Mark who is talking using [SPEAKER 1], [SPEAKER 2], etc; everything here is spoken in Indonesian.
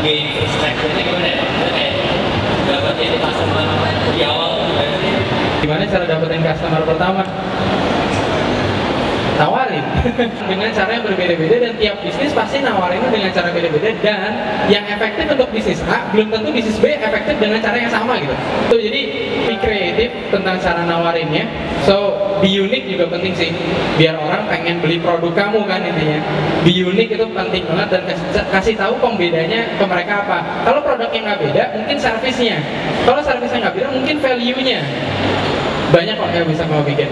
[SPEAKER 1] gimana ya? Sih?
[SPEAKER 2] Gimana cara dapetin customer pertama? Dengan cara yang berbeda-beda dan tiap bisnis pasti nawarinnya dengan cara beda-beda dan yang efektif untuk bisnis A belum tentu bisnis B efektif dengan cara yang sama gitu. Tuh, jadi be kreatif tentang cara nawarinnya. So be unique juga penting sih biar orang pengen beli produk kamu kan intinya. Be unique itu penting banget dan kasih, kasih tahu pembedanya ke mereka apa. Kalau produknya nggak beda mungkin servisnya. Kalau servisnya nggak beda mungkin value-nya banyak kok yang bisa kamu bikin